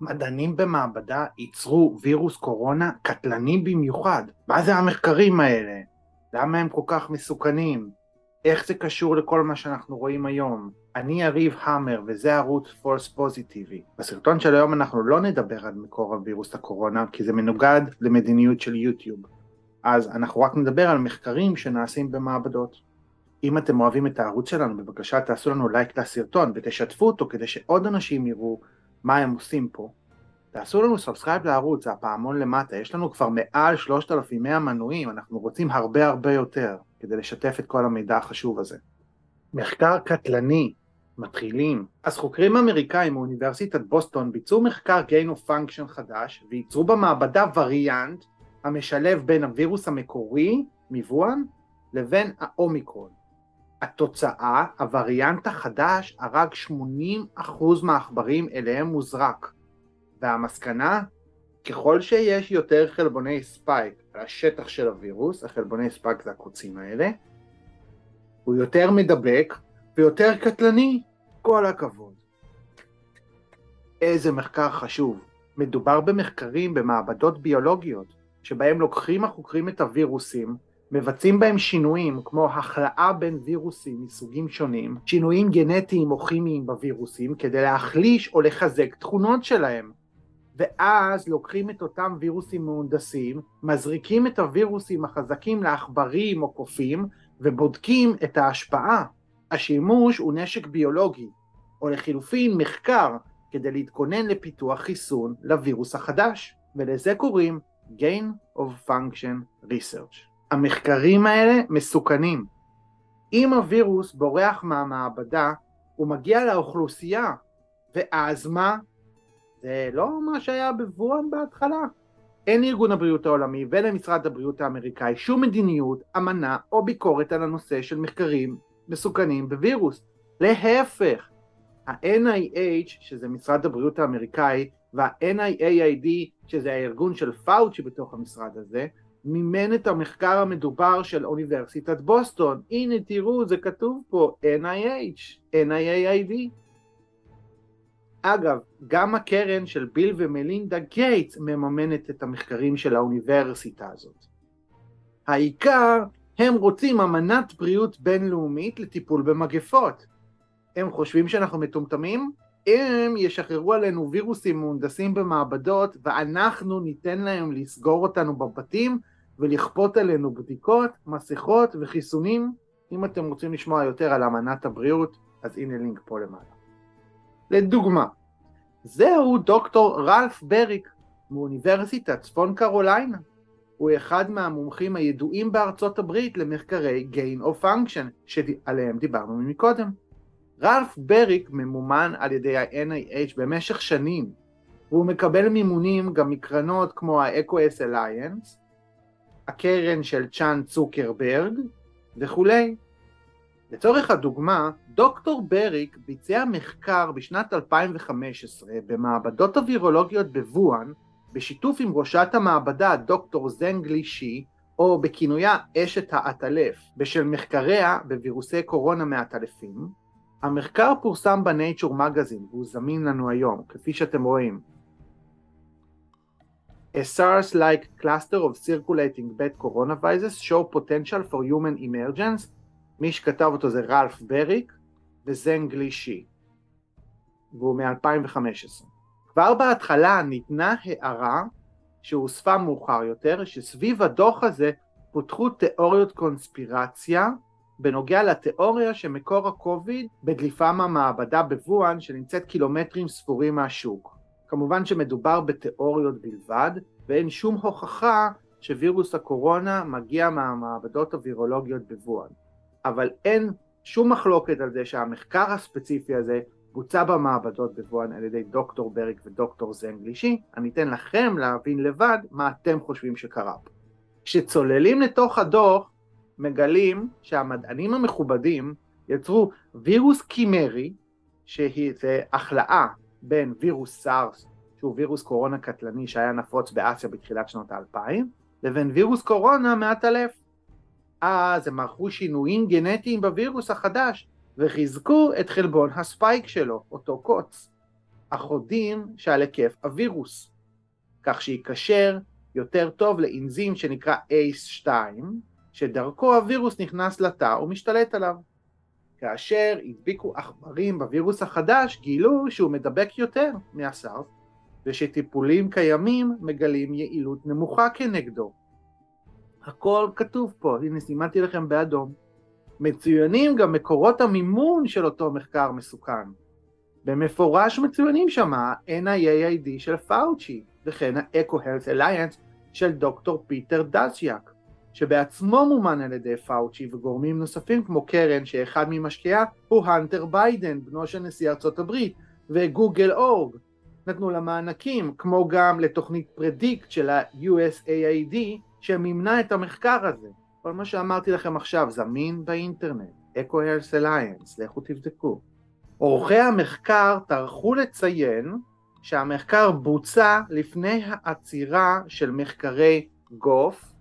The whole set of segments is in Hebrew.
מדענים במעבדה ייצרו וירוס קורונה קטלני במיוחד. מה זה המחקרים האלה? למה הם כל כך מסוכנים? איך זה קשור לכל מה שאנחנו רואים היום? אני יריב המר וזה ערוץ פולס פוזיטיבי. בסרטון של היום אנחנו לא נדבר על מקור הווירוס הקורונה כי זה מנוגד למדיניות של יוטיוב. אז אנחנו רק נדבר על מחקרים שנעשים במעבדות. אם אתם אוהבים את הערוץ שלנו בבקשה תעשו לנו לייק לסרטון ותשתפו אותו כדי שעוד אנשים יראו מה הם עושים פה. תעשו לנו subscribe לערוץ, זה הפעמון למטה, יש לנו כבר מעל 3,100 מנויים, אנחנו רוצים הרבה הרבה יותר כדי לשתף את כל המידע החשוב הזה. מחקר קטלני, מתחילים. אז חוקרים אמריקאים מאוניברסיטת בוסטון ביצעו מחקר gain of function חדש וייצרו במעבדה וריאנט המשלב בין הווירוס המקורי, מווהאן, לבין האומיקרון. התוצאה, הווריאנט החדש הרג 80% מהעכברים אליהם מוזרק. והמסקנה, ככל שיש יותר חלבוני spike על השטח של הווירוס, החלבוני spike זה הקוצים האלה, הוא יותר מדבק ויותר קטלני, כל הכבוד. איזה מחקר חשוב. מדובר במחקרים במעבדות ביולוגיות, שבהם לוקחים החוקרים את הווירוסים, מבצעים בהם שינויים כמו הכלאה בין וירוסים מסוגים שונים, שינויים גנטיים או כימיים בווירוסים כדי להחליש או לחזק תכונות שלהם. ואז לוקחים את אותם וירוסים מהונדסים, מזריקים את הווירוסים החזקים לעכברים או קופים ובודקים את ההשפעה. השימוש הוא נשק ביולוגי, או לחילופין מחקר כדי להתכונן לפיתוח חיסון לווירוס החדש, ולזה קוראים gain of function research. המחקרים האלה מסוכנים. אם הווירוס בורח מהמעבדה, הוא מגיע לאוכלוסייה, ואז מה? זה לא מה שהיה בבואן בהתחלה. אין לארגון הבריאות העולמי ולמשרד הבריאות האמריקאי שום מדיניות, אמנה או ביקורת על הנושא של מחקרים מסוכנים בווירוס. להפך, ה-NIH, שזה משרד הבריאות האמריקאי, וה-NIAID, שזה הארגון של פאוצ'י בתוך המשרד הזה, מימן את המחקר המדובר של אוניברסיטת בוסטון. הנה תראו, זה כתוב פה NIH, NIAID. אגב, גם הקרן של ביל ומלינדה גייטס מממנת את המחקרים של האוניברסיטה הזאת. העיקר, הם רוצים אמנת בריאות בינלאומית לטיפול במגפות. הם חושבים שאנחנו מטומטמים? הם ישחררו עלינו וירוסים מהונדסים במעבדות ואנחנו ניתן להם לסגור אותנו בבתים ולכפות עלינו בדיקות, מסכות וחיסונים. אם אתם רוצים לשמוע יותר על אמנת הבריאות, אז הנה לינק פה למעלה. לדוגמה, זהו דוקטור רלף בריק מאוניברסיטת צפון קרוליינה. הוא אחד מהמומחים הידועים בארצות הברית למחקרי gain of function שעליהם דיברנו מקודם. רלף בריק ממומן על ידי ה-NIH במשך שנים, והוא מקבל מימונים גם מקרנות כמו ה-EcoS Alliance, הקרן של צ'אן צוקרברג וכולי. לצורך הדוגמה, דוקטור בריק ביצע מחקר בשנת 2015 במעבדות הווירולוגיות בוואן בשיתוף עם ראשת המעבדה דוקטור זנגלי שי או בכינויה אשת האטלף בשל מחקריה בווירוסי קורונה מעטלפים. המחקר פורסם בנייצ'ור מגזין והוא זמין לנו היום כפי שאתם רואים. A SARS-like cluster of circulating bad coronaviruses show potential for human emergence מי שכתב אותו זה רלף בריק וזן גלישי והוא מ-2015. כבר בהתחלה ניתנה הערה שהוספה מאוחר יותר שסביב הדוח הזה פותחו תיאוריות קונספירציה בנוגע לתיאוריה שמקור הקוביד בדליפה מהמעבדה בוואן שנמצאת קילומטרים ספורים מהשוק. כמובן שמדובר בתיאוריות בלבד ואין שום הוכחה שווירוס הקורונה מגיע מהמעבדות הווירולוגיות בוואן. אבל אין שום מחלוקת על זה שהמחקר הספציפי הזה בוצע במעבדות בוואן על ידי דוקטור בריק ודוקטור זנגלישי, אני אתן לכם להבין לבד מה אתם חושבים שקרה פה. כשצוללים לתוך הדוח, מגלים שהמדענים המכובדים יצרו וירוס קימרי, שהיא החלאה בין וירוס סארס, שהוא וירוס קורונה קטלני שהיה נפוץ באסיה בתחילת שנות האלפיים, לבין וירוס קורונה מעטלף. אז הם ערכו שינויים גנטיים בווירוס החדש וחיזקו את חלבון הספייק שלו, אותו קוץ. החודים שעל היקף הווירוס, כך שיקשר יותר טוב לאנזים שנקרא ACE2, שדרכו הווירוס נכנס לתא ומשתלט עליו. כאשר הדביקו עכברים בווירוס החדש, גילו שהוא מדבק יותר מהסארס, ושטיפולים קיימים מגלים יעילות נמוכה כנגדו. הכל כתוב פה, הנה סימנתי לכם באדום. מצוינים גם מקורות המימון של אותו מחקר מסוכן. במפורש מצוינים שם ה-NIAID של פאוצ'י, וכן ה-Eco Health Alliance של דוקטור פיטר דסזאק, שבעצמו מומן על ידי פאוצ'י וגורמים נוספים כמו קרן שאחד ממשקיעיה הוא הנטר ביידן, בנו של נשיא ארצות הברית, וגוגל אורג. נתנו לה מענקים, כמו גם לתוכנית PREDICT של ה-USAID, שמימנה את המחקר הזה. כל מה שאמרתי לכם עכשיו זמין באינטרנט, Eco Health Alliance, לכו תבדקו. עורכי המחקר טרחו לציין שהמחקר בוצע לפני העצירה של מחקרי GOF,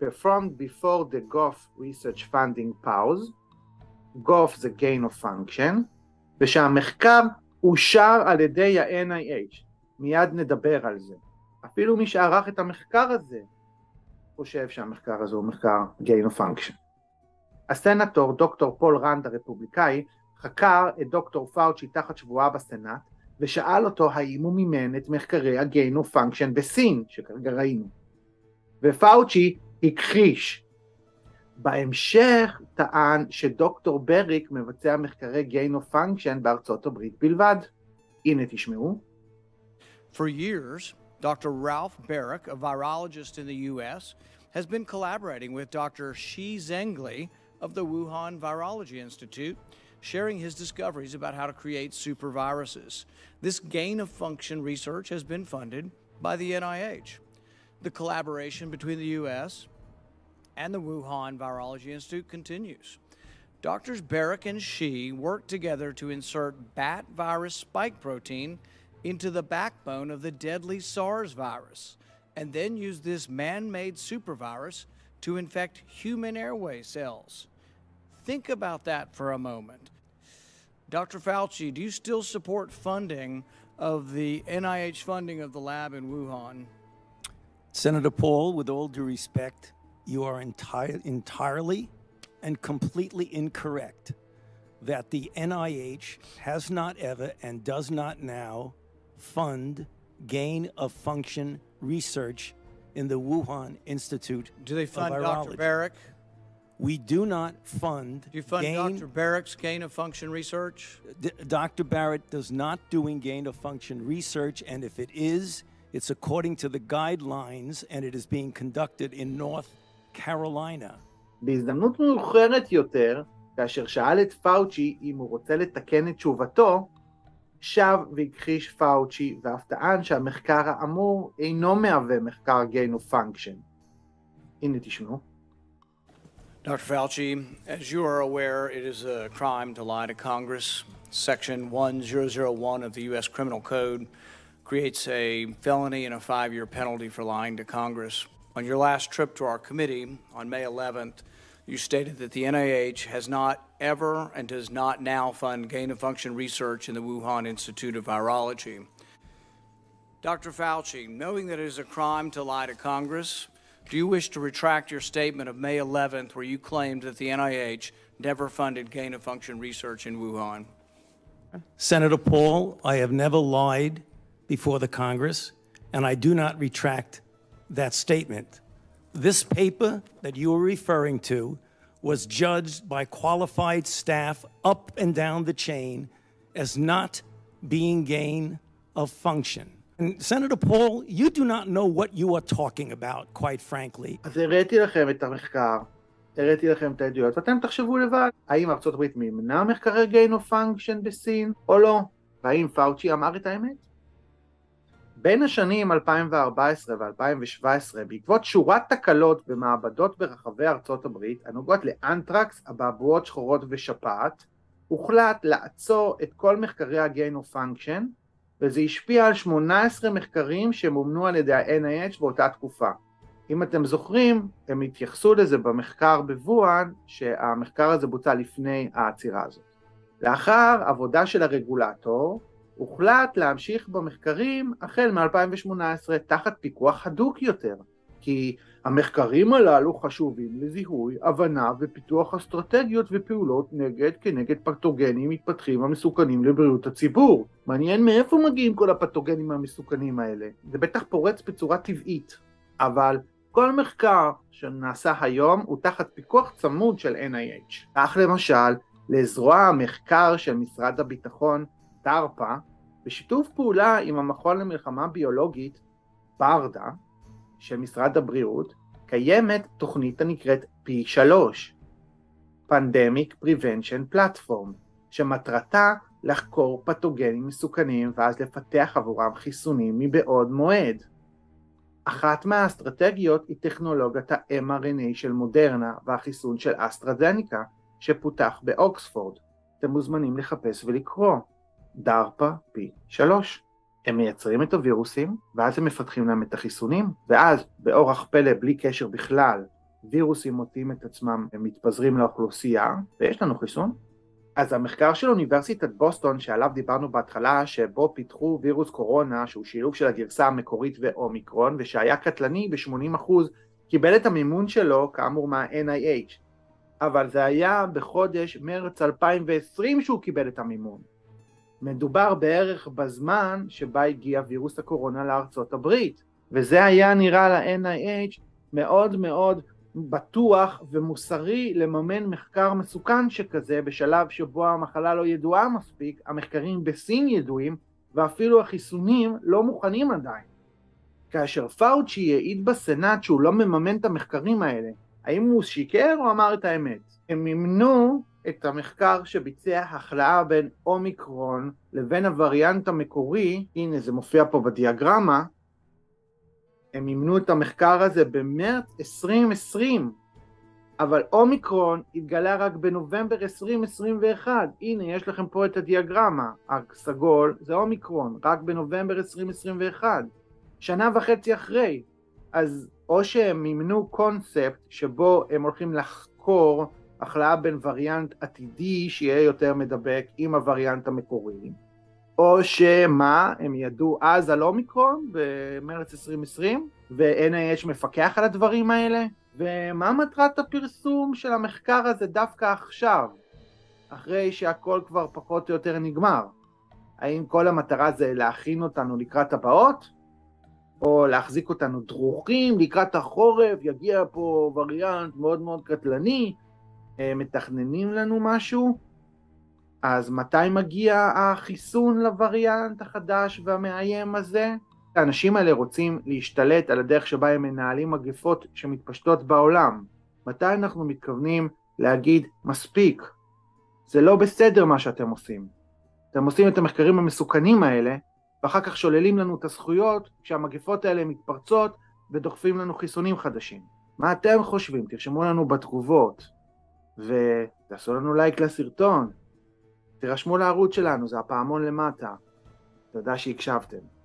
performed before the GOF research funding pause, GOF זה gain of function, ושהמחקר אושר על ידי ה-NIH, מיד נדבר על זה. אפילו מי שערך את המחקר הזה חושב שהמחקר הזה הוא מחקר gain of function. הסנטור דוקטור פול רנד הרפובליקאי חקר את דוקטור פאוצ'י תחת שבועה בסנאט ושאל אותו האם הוא מימן את מחקרי ה-gain of בסין שכרגע ראינו. ופאוצ'י הכחיש. בהמשך טען שדוקטור בריק מבצע מחקרי gain of function בארצות הברית בלבד. הנה תשמעו. For years, Dr. Ralph Barrick, a virologist in the U.S., has been collaborating with Dr. Shi Zhengli of the Wuhan Virology Institute, sharing his discoveries about how to create superviruses. This gain of function research has been funded by the NIH. The collaboration between the U.S. and the Wuhan Virology Institute continues. Doctors Barrick and Shi work together to insert bat virus spike protein into the backbone of the deadly SARS virus, and then use this man made supervirus to infect human airway cells. Think about that for a moment. Dr. Fauci, do you still support funding of the NIH funding of the lab in Wuhan? Senator Paul, with all due respect, you are entire, entirely and completely incorrect that the NIH has not ever and does not now fund gain of function research in the Wuhan Institute Do they fund of Dr. Barrick? We do not fund Do you fund gain. Dr. Barrick's gain of function research? D- Dr. Barrett does not doing gain of function research, and if it is, it's according to the guidelines, and it is being conducted in North Carolina. בהזדמנות מאוחרת יותר, כאשר שאל את פאוצ'י אם הוא רוצה לתקן את תשובתו, שב והכחיש פאוצ'י ואף טען שהמחקר האמור אינו מהווה מחקר gain of function. הנה תשמעו. Dr. Fauci, as you are aware, it is a crime to lie to Congress. Section 1001 of the U.S. Criminal Code creates a felony and a five year penalty for lying to Congress. On your last trip to our committee on May 11th, you stated that the NIH has not ever and does not now fund gain of function research in the Wuhan Institute of Virology. Dr. Fauci, knowing that it is a crime to lie to Congress, do you wish to retract your statement of May 11th where you claimed that the NIH never funded gain of function research in Wuhan? Senator Paul, I have never lied before the Congress, and I do not retract that statement. This paper that you are referring to was judged by qualified staff up and down the chain as not being gain of function. And Senator Paul, you do not know what you are talking about, quite frankly. אז הראיתי לכם את המחקר, הראיתי לכם את העדויות, ואתם תחשבו לבד, האם ארצות הברית מימנה מחקרי gain of function בסין או לא, והאם פאוצ'י אמר את האמת? בין השנים 2014 ו-2017, בעקבות שורת תקלות במעבדות ברחבי ארצות הברית הנוגעות לאנטרקס, אבעבועות שחורות ושפעת, הוחלט לעצור את כל מחקרי ה-gain of function, וזה השפיע על 18 מחקרים שמומנו על ידי ה-NIH באותה תקופה. אם אתם זוכרים, הם התייחסו לזה במחקר בוואן, שהמחקר הזה בוצע לפני העצירה הזאת. לאחר עבודה של הרגולטור, הוחלט להמשיך במחקרים החל מ-2018 תחת פיקוח הדוק יותר, כי המחקרים הללו חשובים לזיהוי, הבנה ופיתוח אסטרטגיות ופעולות נגד כנגד פתוגנים מתפתחים המסוכנים לבריאות הציבור. מעניין מאיפה מגיעים כל הפתוגנים המסוכנים האלה. זה בטח פורץ בצורה טבעית, אבל כל מחקר שנעשה היום הוא תחת פיקוח צמוד של NIH. כך למשל, לזרוע המחקר של משרד הביטחון, דרפ"א, בשיתוף פעולה עם המכון למלחמה ביולוגית, ברדה, של משרד הבריאות, קיימת תוכנית הנקראת P3, Pandemic Prevention Platform, שמטרתה לחקור פתוגנים מסוכנים ואז לפתח עבורם חיסונים מבעוד מועד. אחת מהאסטרטגיות היא טכנולוגיית ה-mRNA של מודרנה והחיסון של אסטרזניקה שפותח באוקספורד. אתם מוזמנים לחפש ולקרוא. דרפ"א פי 3. הם מייצרים את הווירוסים, ואז הם מפתחים להם את החיסונים, ואז באורח פלא, בלי קשר בכלל, וירוסים מוצאים את עצמם, הם מתפזרים לאוכלוסייה, ויש לנו חיסון. אז המחקר של אוניברסיטת בוסטון, שעליו דיברנו בהתחלה, שבו פיתחו וירוס קורונה, שהוא שילוב של הגרסה המקורית ואומיקרון, ושהיה קטלני ב-80%, קיבל את המימון שלו, כאמור, מה-NIH. אבל זה היה בחודש מרץ 2020 שהוא קיבל את המימון. מדובר בערך בזמן שבה הגיע וירוס הקורונה לארצות הברית, וזה היה נראה ל-NIH מאוד מאוד בטוח ומוסרי לממן מחקר מסוכן שכזה בשלב שבו המחלה לא ידועה מספיק, המחקרים בסין ידועים ואפילו החיסונים לא מוכנים עדיין. כאשר פאוצ'י העיד בסנאט שהוא לא מממן את המחקרים האלה, האם הוא שיקר או אמר את האמת? הם מימנו את המחקר שביצע החלאה בין אומיקרון לבין הווריאנט המקורי, הנה זה מופיע פה בדיאגרמה, הם מימנו את המחקר הזה במרץ 2020, אבל אומיקרון התגלה רק בנובמבר 2021. הנה, יש לכם פה את הדיאגרמה. הסגול זה אומיקרון, רק בנובמבר 2021. שנה וחצי אחרי. אז או שהם מימנו קונספט שבו הם הולכים לחקור החלאה בין וריאנט עתידי שיהיה יותר מדבק עם הווריאנט המקורי, או שמה, הם ידעו אז על אומיקרון במרץ 2020, ו-NIH מפקח על הדברים האלה, ומה מטרת הפרסום של המחקר הזה דווקא עכשיו, אחרי שהכל כבר פחות או יותר נגמר? האם כל המטרה זה להכין אותנו לקראת הבאות? או להחזיק אותנו דרוכים לקראת החורף, יגיע פה וריאנט מאוד מאוד קטלני, אה, מתכננים לנו משהו, אז מתי מגיע החיסון לווריאנט החדש והמאיים הזה? האנשים האלה רוצים להשתלט על הדרך שבה הם מנהלים מגפות שמתפשטות בעולם. מתי אנחנו מתכוונים להגיד מספיק, זה לא בסדר מה שאתם עושים. אתם עושים את המחקרים המסוכנים האלה, ואחר כך שוללים לנו את הזכויות כשהמגפות האלה מתפרצות ודוחפים לנו חיסונים חדשים. מה אתם חושבים? תרשמו לנו בתגובות. ותעשו לנו לייק לסרטון, תירשמו לערוץ שלנו, זה הפעמון למטה. תודה שהקשבתם.